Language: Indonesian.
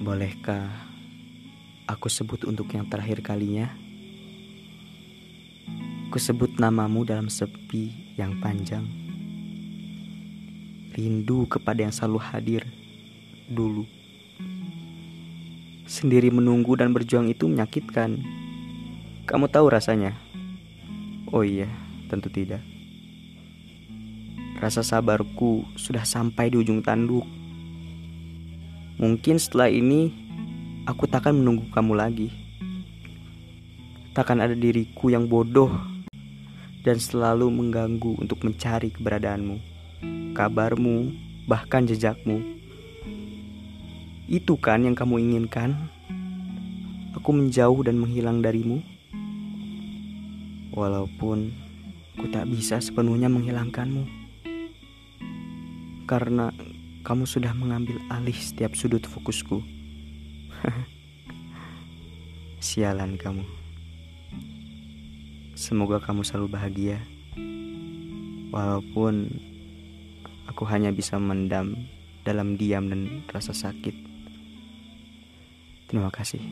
Bolehkah aku sebut untuk yang terakhir kalinya? Ku sebut namamu dalam sepi yang panjang. Rindu kepada yang selalu hadir dulu. Sendiri menunggu dan berjuang itu menyakitkan. Kamu tahu rasanya? Oh iya, tentu tidak. Rasa sabarku sudah sampai di ujung tanduk. Mungkin setelah ini aku takkan menunggu kamu lagi. Takkan ada diriku yang bodoh dan selalu mengganggu untuk mencari keberadaanmu, kabarmu, bahkan jejakmu. Itu kan yang kamu inginkan? Aku menjauh dan menghilang darimu. Walaupun ku tak bisa sepenuhnya menghilangkanmu. Karena kamu sudah mengambil alih setiap sudut fokusku. Sialan kamu. Semoga kamu selalu bahagia. Walaupun aku hanya bisa mendam dalam diam dan rasa sakit. Terima kasih.